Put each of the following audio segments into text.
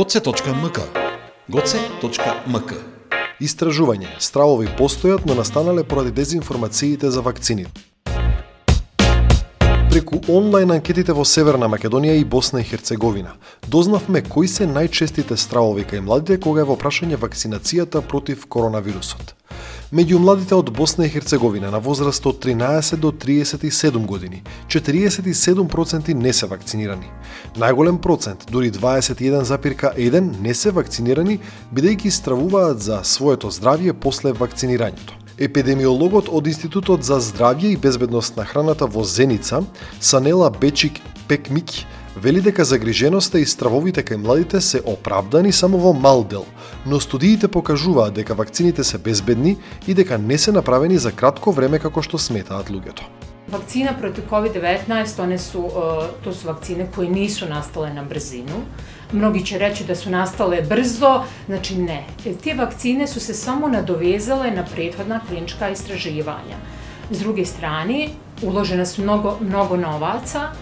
goce.mk goce.mk Истражување. Стравови постојат, но настанале поради дезинформациите за вакцините. Преку онлайн анкетите во Северна Македонија и Босна и Херцеговина, дознавме кои се најчестите стравови кај младите кога е во прашање вакцинацијата против коронавирусот. Меѓу младите од Босна и Херцеговина на возраст од 13 до 37 години, 47% не се вакцинирани. Најголем процент, дури 21,1 не се вакцинирани, бидејќи стравуваат за своето здравје после вакцинирањето. Епидемиологот од Институтот за здравје и безбедност на храната во Зеница, Санела Бечик Пекмик, вели дека загриженоста и стравовите кај младите се оправдани само во мал дел, но студиите покажуваат дека вакцините се безбедни и дека не се направени за кратко време како што сметаат луѓето. Вакцина против COVID-19, оне су, то су вакцине кои не нису настале на брзину. Многи ќе рече да су настале брзо, значи не. Тие вакцине су се само надовезале на претходна клиничка истраживања. С друге страни, уложена су много, много новаца,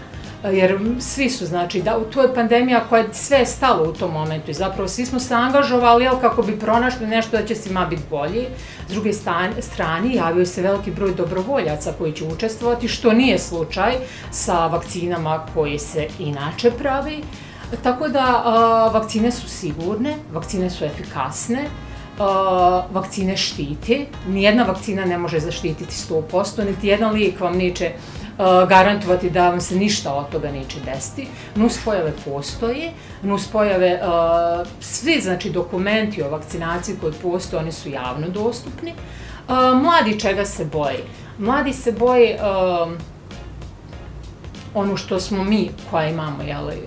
jer svi su, znači, da, to je pandemija koja je sve stalo u tom momentu i zapravo svi smo se angažovali, jel, kako bi pronašli nešto da će svima biti bolji. S druge strane, javio se veliki broj dobrovoljaca koji će učestvovati, što nije slučaj sa vakcinama koje se inače pravi. Tako da, a, vakcine su sigurne, vakcine su efikasne, Uh, vakcine štite. Nijedna vakcina ne može zaštititi 100%, niti jedan lijek vam neće Uh, garantovati da vam se ništa od toga neće desiti. Nuspojave postoje, nuspojave, uh, svi znači dokumenti o vakcinaciji koji postoje, oni su javno dostupni. Uh, mladi čega se boje? Mladi se boje um, ono što smo mi koja imamo jeli,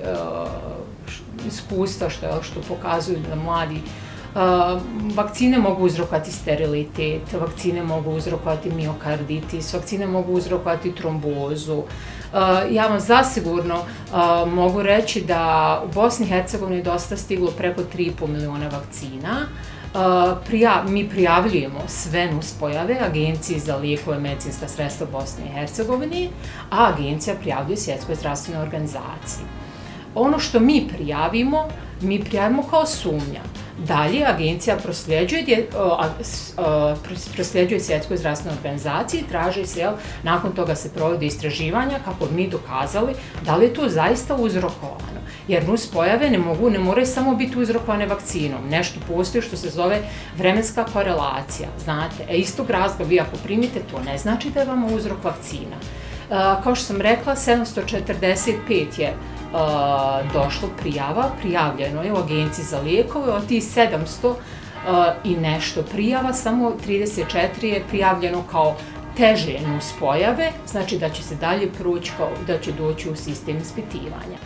iskustva što, što pokazuju da mladi Eh, vakcine mogu uzrokovati sterilitet, vakcine mogu uzrokovati miokarditis, vakcine mogu uzrokovati trombozu. Eh, ja vam zasigurno eh, mogu reći da u Bosni i Hercegovini dosta stiglo preko 3,5 miliona vakcina. Prija, mi prijavljujemo sve nuspojave Agenciji za lijekove medicinska sredstva Bosne i Hercegovine, a agencija prijavljuje Svjetskoj zdravstvenoj organizaciji. Ono što mi prijavimo, mi prijavimo kao sumnja. Dalje, agencija prosljeđuje, prosljeđuje svjetskoj zdravstvenoj organizaciji i traži se, jel, nakon toga se provode istraživanja kako bi mi dokazali da li je to zaista uzrokovano. Jer nus pojave ne mogu, ne moraju samo biti uzrokovane vakcinom. Nešto postoji što se zove vremenska korelacija. Znate, e istog razloga vi ako primite to ne znači da je vam uzrok vakcina. E, kao što sam rekla, 745 je došlo prijava, prijavljeno je u agenciji za lijekove, od tih 700 i nešto prijava, samo 34 je prijavljeno kao teže nuspojave, znači da će se dalje proći, kao, da će doći u sistem ispitivanja.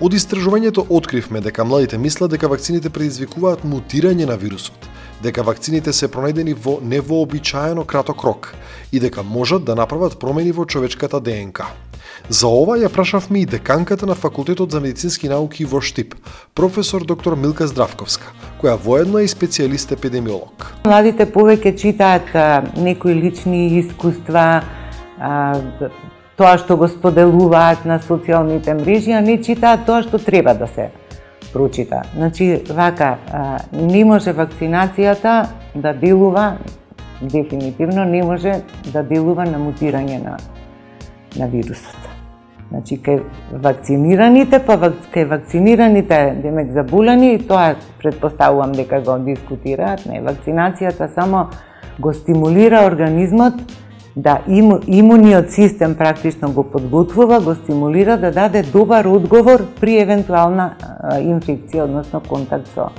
Од истражувањето откривме дека младите мислат дека вакцините предизвикуваат мутирање на вирусот, Дека вакцините се пронајдени во невообичаено краток рок и дека можат да направат промени во човечката ДНК. За ова ја прашавме и деканката на Факултетот за медицински науки во Штип, професор доктор Милка Здравковска, која воедно е и специјалист епидемиолог. Младите повеќе читаат некои лични искуства, а, тоа што го споделуваат на социјалните мрежи, а не читаат тоа што треба да се прочита. Значи, вака, не може вакцинацијата да делува, дефинитивно не може да делува на мутирање на, на вирусот. Значи, кај вакцинираните, па кај вакцинираните, демек, заболени, тоа предпоставувам дека го дискутираат, не, вакцинацијата само го стимулира организмот да иму, имуниот систем практично го подготвува, го стимулира да даде добар одговор при евентуална инфекција, односно контакт со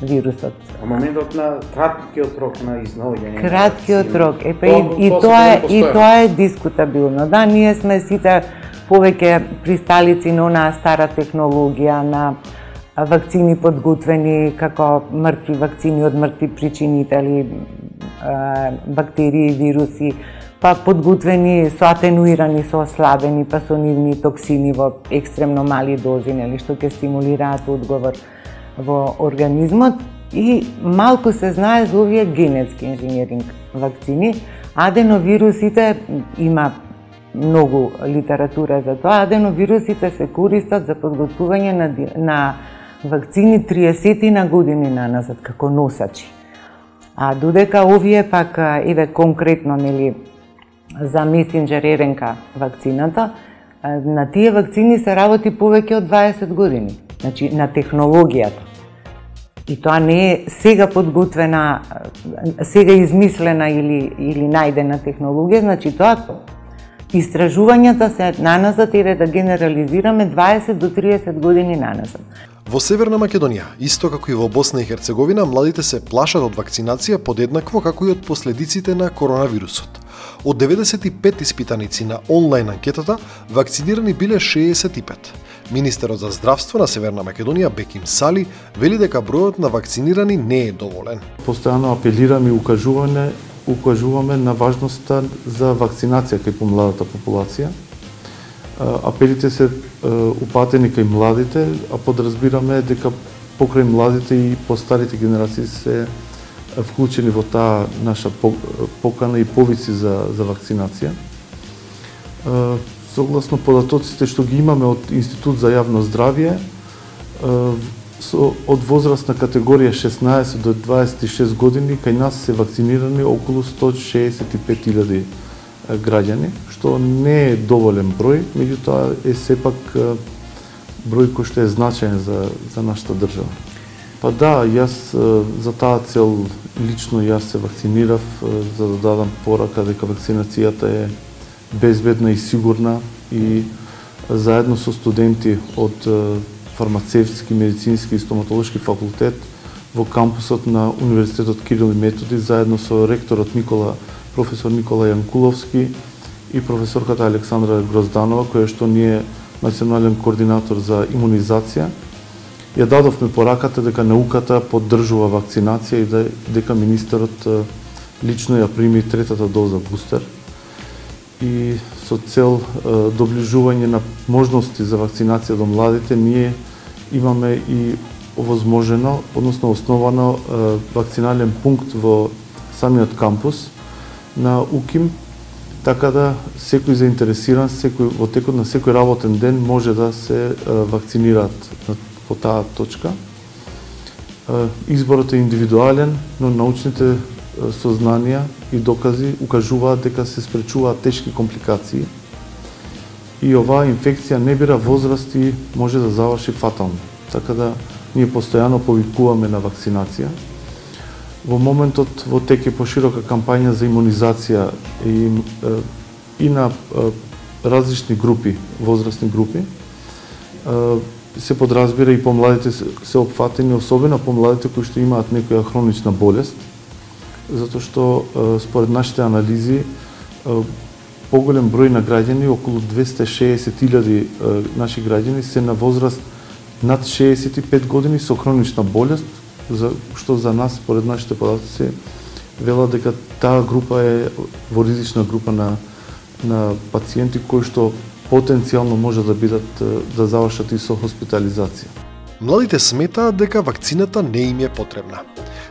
вирусот. А моментот на краткиот рок на изнаоѓање. Краткиот рок, е па и, и тоа е и тоа е дискутабилно. Да, ние сме сите повеќе присталици на онаа стара технологија на вакцини подготвени како мртви вакцини од мртви причинители, бактерии, вируси, па подготвени со атенуирани, со ослабени, па со нивни токсини во екстремно мали дози, нели, што ќе стимулираат одговор во организмот и малку се знае за овие генетски инженеринг вакцини. Аденовирусите има многу литература за тоа. Аденовирусите се користат за подготвување на, на вакцини 30 на години наназад како носачи. А додека овие пак еве конкретно нели за месенџер РНК вакцината, на тие вакцини се работи повеќе од 20 години. Значи на технологијата. И тоа не е сега подготвена, сега измислена или или најдена технологија, значи тоа истражувањата се наназад и да генерализираме 20 до 30 години наназад. Во Северна Македонија, исто како и во Босна и Херцеговина, младите се плашат од вакцинација подеднакво како и од последиците на коронавирусот. Од 95 испитаници на онлайн анкетата, вакцинирани биле 65. Министерот за здравство на Северна Македонија Беким Сали вели дека бројот на вакцинирани не е доволен. Постојано апелираме и укажуваме, укажуваме на важноста за вакцинација кај помладата популација. Апелите се упатени кај младите, а подразбираме дека покрај младите и постарите генерации се вклучени во таа наша покана и повици за, за вакцинација. Согласно податоците што ги имаме од Институт за јавно здравје, од возрастна категорија 16 до 26 години кај нас се вакцинирани околу 165.000 граѓани, што не е доволен број, меѓутоа е сепак број кој што е значаен за, за нашата држава. Па да, јас за таа цел лично јас се вакцинирав за да дадам порака дека вакцинацијата е безбедна и сигурна и заедно со студенти од фармацевтски, медицински и стоматолошки факултет во кампусот на Универзитетот Кирил и Методи заедно со ректорот Никола професор Никола Јанкуловски и професорката Александра Грозданова, која што ние е национален координатор за имунизација, ја дадовме пораката дека науката поддржува вакцинација и да, дека министерот лично ја прими третата доза бустер. И со цел доближување на можности за вакцинација до младите, ние имаме и овозможено, односно основано вакцинален пункт во самиот кампус, на УКИМ, така да секој заинтересиран, секој во текот на секој работен ден може да се вакцинираат во таа точка. Изборот е индивидуален, но научните сознанија и докази укажуваат дека се спречуваат тешки компликации и оваа инфекција не бира возраст и може да заврши фатално. Така да ние постојано повикуваме на вакцинација Во моментот во теке поширока кампања за имунизација и, и на различни групи, возрастни групи. Се подразбира и помладите се опфатени, особено помладите кои што имаат некоја хронична болест, затоа што според нашите анализи поголем број на граѓани, околу 260.000 наши граѓани се на возраст над 65 години со хронична болест, за, што за нас, според нашите податоци, вела дека таа група е во ризична група на, на пациенти кои што потенцијално може да бидат да завршат и со хоспитализација. Младите сметаат дека вакцината не им е потребна.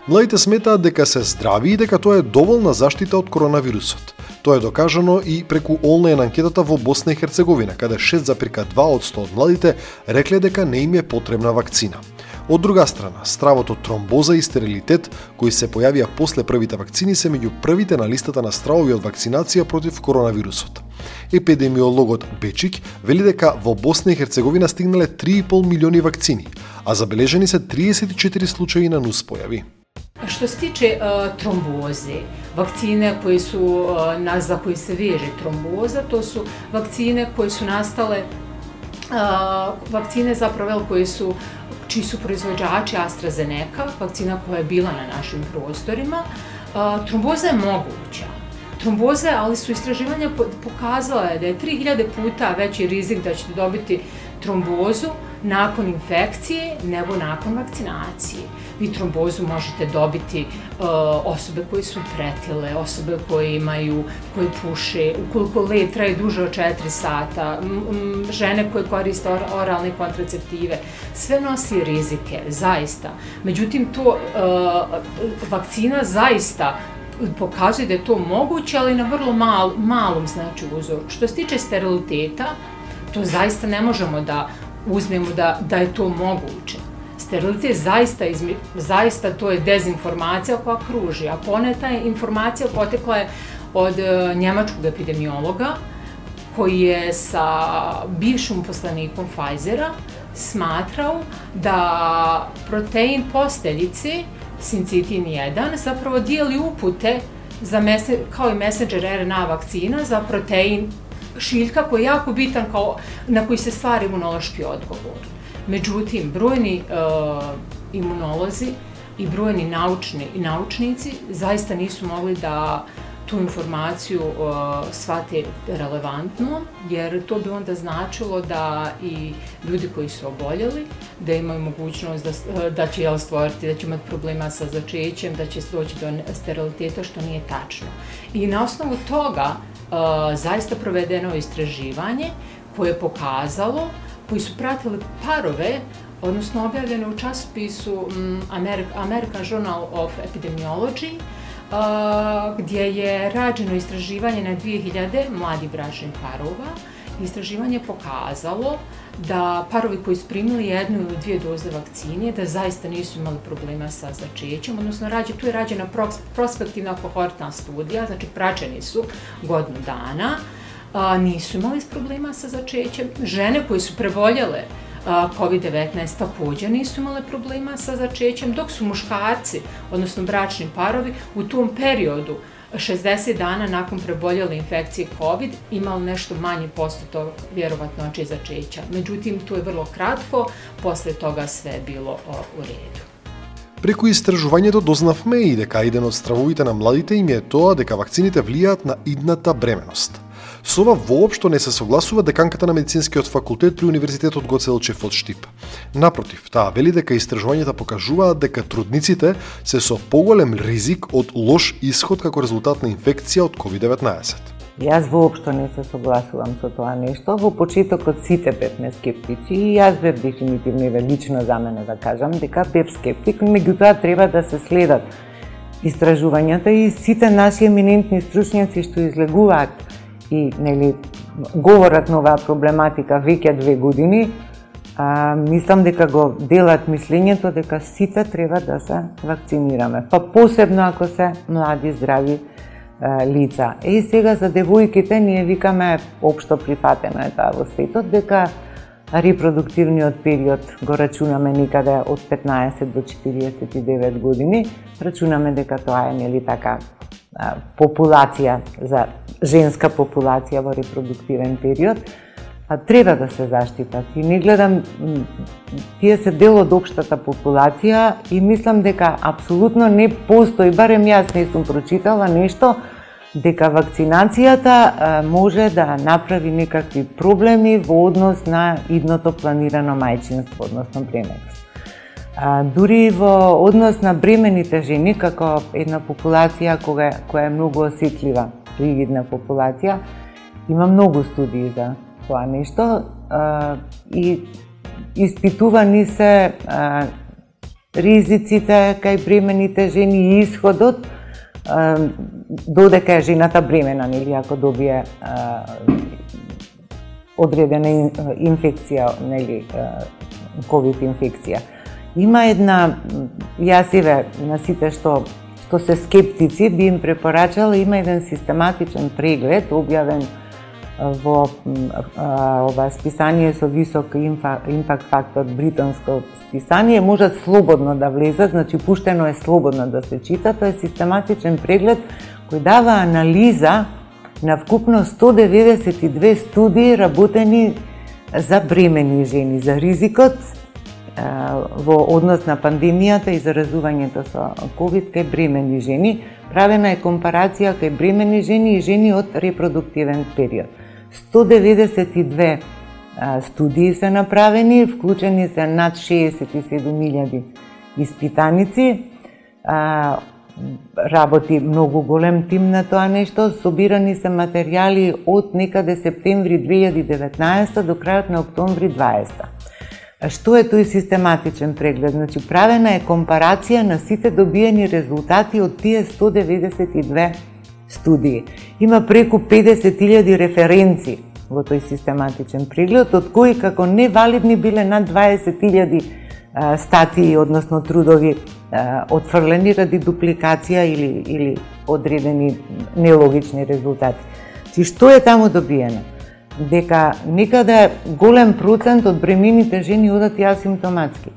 Младите сметаат дека се здрави и дека тоа е доволна заштита од коронавирусот. Тоа е докажано и преку онлайн анкетата во Босна и Херцеговина, каде 6,2% од младите рекле дека не им е потребна вакцина. Од друга страна, стравот од тромбоза и стерилитет, кои се појавија после првите вакцини, се меѓу првите на листата на стравови од вакцинација против коронавирусот. Епидемиологот Бечик вели дека во Босна и Херцеговина стигнале 3,5 милиони вакцини, а забележени се 34 случаи на нуспојави. Што се тиче uh, тромбозе, вакцине кои су на, за кои се веже тромбоза, то су вакцине кои су настале uh, вакцине заправо кои су čiji su proizvođači AstraZeneca, vakcina koja je bila na našim prostorima, tromboza je moguća. Tromboza, ali su istraživanja pokazala da je 3000 puta veći rizik da ćete dobiti trombozu nakon infekcije nego nakon vakcinacije. Vi trombozu možete dobiti uh, osobe koje su pretile, osobe koje imaju, koje puše, ukoliko let traje duže od 4 sata, žene koje koriste or oralne kontraceptive, sve nosi rizike, zaista. Međutim, to uh, vakcina zaista pokazuje da je to moguće, ali na vrlo mal, malom znači uzoru. Što se tiče steriliteta, to zaista ne možemo da uzmemo da, da je to moguće sterilitet zaista, izmi, zaista to je dezinformacija koja kruži, a poneta je informacija potekla je od e, njemačkog epidemiologa koji je sa bivšim poslanikom Pfizera smatrao da protein posteljici sincitin 1 zapravo dijeli upute za mese, kao i messenger RNA vakcina za protein šiljka koji je jako bitan kao, na koji se stvara imunološki odgovor. Međutim, brojni uh, imunolozi i brojni naučni i naučnici zaista nisu mogli da tu informaciju uh, shvate relevantno, jer to bi onda značilo da i ljudi koji su oboljeli, da imaju mogućnost da, e, da će jel, stvoriti, da će imati problema sa začećem, da će doći do steriliteta, što nije tačno. I na osnovu toga uh, zaista provedeno istraživanje koje je pokazalo, koji su pratili parove odnosno objavljeno u časopisu mm, American Journal of Epidemiology, gdje je rađeno istraživanje na 2000 mladih bračnih parova. Istraživanje pokazalo da parovi koji su primili jednu ili dvije doze vakcine, da zaista nisu imali problema sa začećem, odnosno rađe, tu je rađena prospektivna kohortna studija, znači praćeni su godinu dana, a, nisu imali problema sa začećem. Žene koje su preboljele COVID-19 takođe nisu imale problema sa začećem, dok su muškarci, odnosno bračni parovi, u tom periodu 60 dana nakon preboljele infekcije COVID imali nešto manji postotok vjerovatnoće začeća. Međutim, to je vrlo kratko, posle toga sve je bilo o, u redu. Преку истражувањето дознавме и дека еден од стравовите на младите им е тоа дека вакцините влијаат на идната бременост. Со ова воопшто не се согласува деканката на медицинскиот факултет при Универзитетот Гоце Делчев од Штип. Напротив, таа вели дека истражувањата покажуваат дека трудниците се со поголем ризик од лош исход како резултат на инфекција од COVID-19. Јас воопшто не се согласувам со тоа нешто. Во почетокот сите бевме скептици и јас бев дефинитивно и лично за мене да кажам дека бев скептик, меѓутоа треба да се следат истражувањата и сите наши еминентни стручњаци што излегуваат и нели говорат на оваа проблематика веќе две години, а, мислам дека го делат мислењето дека сите треба да се вакцинираме, па посебно ако се млади здрави а, лица. И сега за девојките ние викаме општо прифатено е таа во светот дека репродуктивниот период го рачунаме никаде од 15 до 49 години. Рачунаме дека тоа е нели така популација за женска популација во репродуктивен период, а треба да се заштитат. И не гледам, тие се дел од општата популација и мислам дека апсолутно не постои, барем јас не сум прочитала нешто, дека вакцинацијата може да направи некакви проблеми во однос на идното планирано мајчинство, односно бременост. А, дури во однос на бремените жени, како една популација кога, која е многу осетлива, ригидна популација, има многу студии за тоа нешто а, и испитувани се а, ризиците кај бремените жени и исходот а, додека е жената бремена, нели, ако добие а, одредена инфекција, нели, COVID инфекција. Има една, јас еве на сите што што се скептици би им препорачала има еден систематичен преглед објавен во ова списание со висок импакт фактор британско списание можат слободно да влезат, значи пуштено е слободно да се чита, тоа е систематичен преглед кој дава анализа на вкупно 192 студии работени за бремени жени, за ризикот во однос на пандемијата и заразувањето со COVID кај бремени жени, правена е компарација кај бремени жени и жени од репродуктивен период. 192 студии се направени, вклучени се над 67.000 испитаници, работи многу голем тим на тоа нешто, собирани се материјали од некаде септември 2019 до крајот на октомври 2020. Што е тој систематичен преглед? Значи, правена е компарација на сите добиени резултати од тие 192 студии. Има преку 50.000 референци во тој систематичен преглед, од кои како невалидни биле над 20.000 статии, односно трудови отфрлени ради дупликација или, или одредени нелогични резултати. Чи што е таму добиено? Дека некаде голем процент од бремените жени одат и асимптоматски.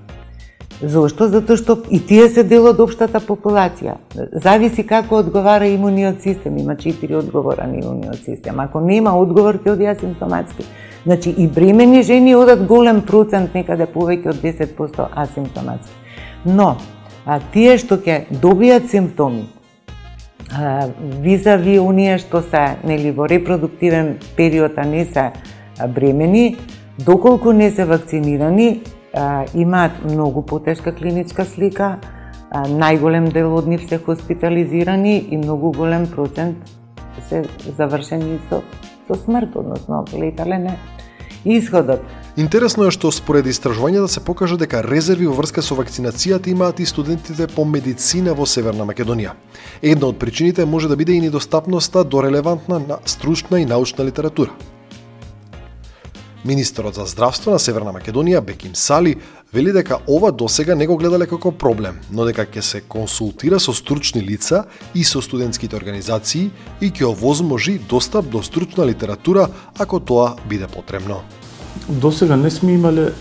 Зошто? Затоа што и тие се дел од општата популација. Зависи како одговара имуниот систем, има четири одговора на имуниот систем. Ако нема одговор, ќе оди асимптоматски. Значи и бремени жени одат голем процент, некаде повеќе од 10% асимптоматски. Но, а тие што ќе добијат симптоми, визави оние што се нели во репродуктивен период а не се бремени, доколку не се вакцинирани, имаат многу потешка клиничка слика, најголем дел од нив се хоспитализирани и многу голем процент се завршени со, со смрт, односно летален е исходот. Интересно е што според истражувањата да се покажа дека резерви во врска со вакцинацијата имаат и студентите по медицина во Северна Македонија. Една од причините може да биде и недостапноста до релевантна стручна и научна литература. Министерот за здравство на Северна Македонија Беким Сали вели дека ова досега не го гледале како проблем, но дека ќе се консултира со стручни лица и со студентските организации и ќе овозможи достап до стручна литература ако тоа биде потребно. Досега не сме имале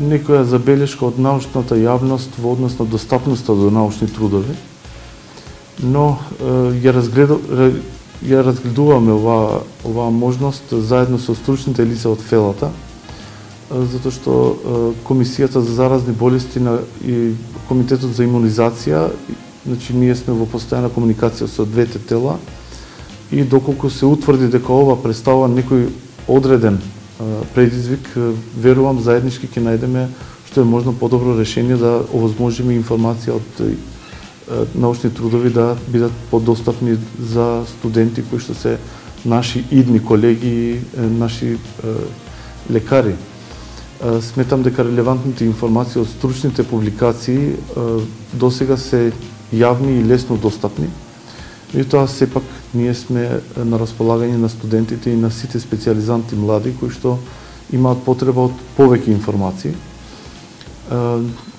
некоја забелешка од научната јавност во однос на достапноста до научни трудови, но ја разгледал ја разгледуваме оваа оваа можност заедно со стручните лица од фелата, затоа што Комисијата за заразни болести на и Комитетот за имунизација, значи ние сме во постојана комуникација со двете тела и доколку се утврди дека ова представува некој одреден предизвик, верувам заеднички ќе најдеме што е можно подобро решение да овозможиме информација од научни трудови да бидат подостапни за студенти кои што се наши идни колеги, наши лекари. Сметам дека релевантните информации од стручните публикации досега се јавни и лесно достапни тоа сепак ние сме на располагање на студентите и на сите специализанти млади кои што имаат потреба од повеќе информации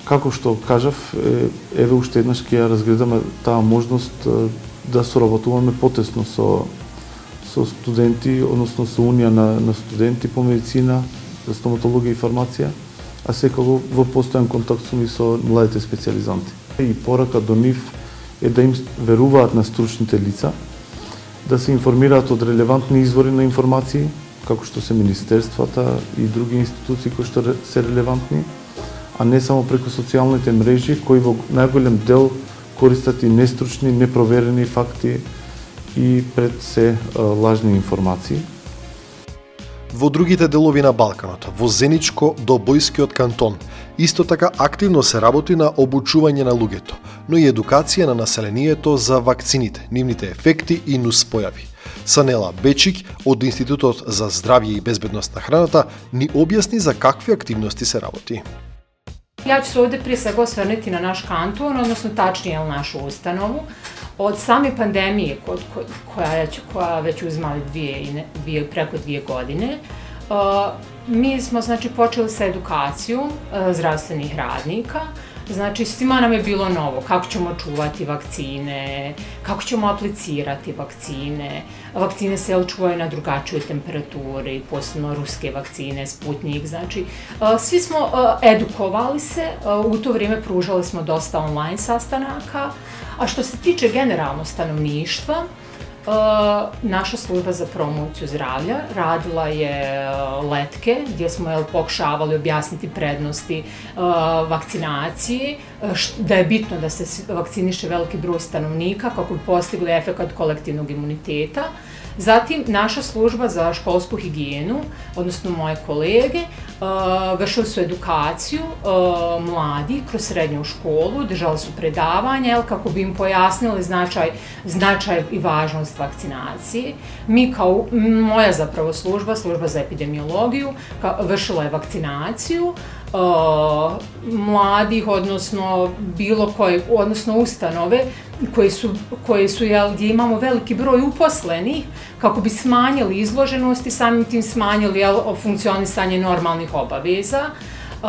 Како што кажав, еве уште еднаш ќе ја разгледаме таа можност да соработуваме потесно со со студенти, односно со Унија на, на студенти по медицина, за стоматологија и фармација, а секако во постојан контакт сум и со младите специализанти. И порака до нив е да им веруваат на стручните лица, да се информираат од релевантни извори на информации, како што се министерствата и други институции кои што се релевантни, а не само преку социјалните мрежи, кои во најголем дел користат и нестручни, непроверени факти и пред се лажни информации. Во другите делови на Балканот, во Зеничко до Бојскиот кантон, исто така активно се работи на обучување на луѓето, но и едукација на населението за вакцините, нивните ефекти и нуспојави. Санела Бечик од Институтот за здравје и безбедност на храната ни објасни за какви активности се работи. Ја ќе се овде prije svega osvrniti на наш кантон, односно tačnije на нашу установу. Од same пандемије, kod, koja, која koja već uzmali две, dvije, preko dvije mi smo znači počeli sa edukacijom e, zdravstvenih radnika, Znači, svima nam je bilo novo kako ćemo čuvati vakcine, kako ćemo aplicirati vakcine. Vakcine se čuvaju na drugačijoj temperaturi, posebno ruske vakcine, Sputnik. Znači, e, svi smo e, edukovali se, u to vrijeme pružali smo dosta online sastanaka, a što se tiče generalno stanovništva, naša služba za promociju zdravlja radila je letke gdje smo jel, pokušavali objasniti prednosti vakcinacije, da je bitno da se vakciniše veliki broj stanovnika kako bi postigli efekt kolektivnog imuniteta. Zatim, naša služba za školsku higijenu, odnosno moje kolege, uh, vršili su edukaciju uh, mladi kroz srednju školu, držali su predavanja, jel, kako bi im pojasnili značaj, značaj i važnost vakcinacije. Mi kao, moja zapravo služba, služba za epidemiologiju, ka, vršila je vakcinaciju, uh, mladih, odnosno bilo koje, odnosno ustanove koje su, koje su jel, gdje imamo veliki broj uposlenih, kako bi smanjili izloženost i samim tim smanjili jel, funkcionisanje normalnih obaveza. Uh,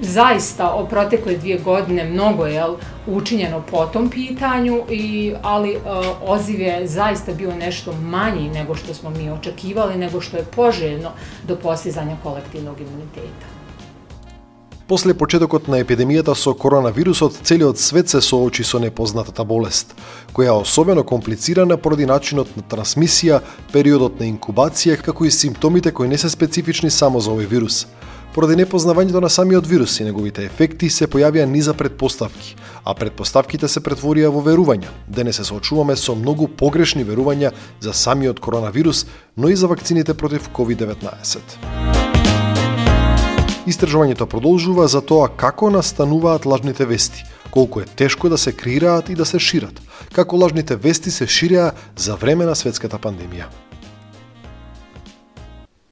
zaista o protekle dvije godine mnogo je učinjeno po tom pitanju, i, ali uh, oziv je zaista bio nešto manji nego što smo mi očekivali, nego što je poželjno do postizanja kolektivnog imuniteta. После почетокот на епидемијата со коронавирусот, целиот свет се соочи со непознатата болест, која е особено комплицирана поради начинот на трансмисија, периодот на инкубација, како и симптомите кои не се специфични само за овој вирус. Поради непознавањето на самиот вирус и неговите ефекти се појавија низа предпоставки, а предпоставките се претворија во верувања. Денес се соочуваме со многу погрешни верувања за самиот коронавирус, но и за вакцините против COVID-19. Истражувањето продолжува за тоа како настануваат лажните вести, колку е тешко да се креираат и да се шират, како лажните вести се ширеа за време на светската пандемија.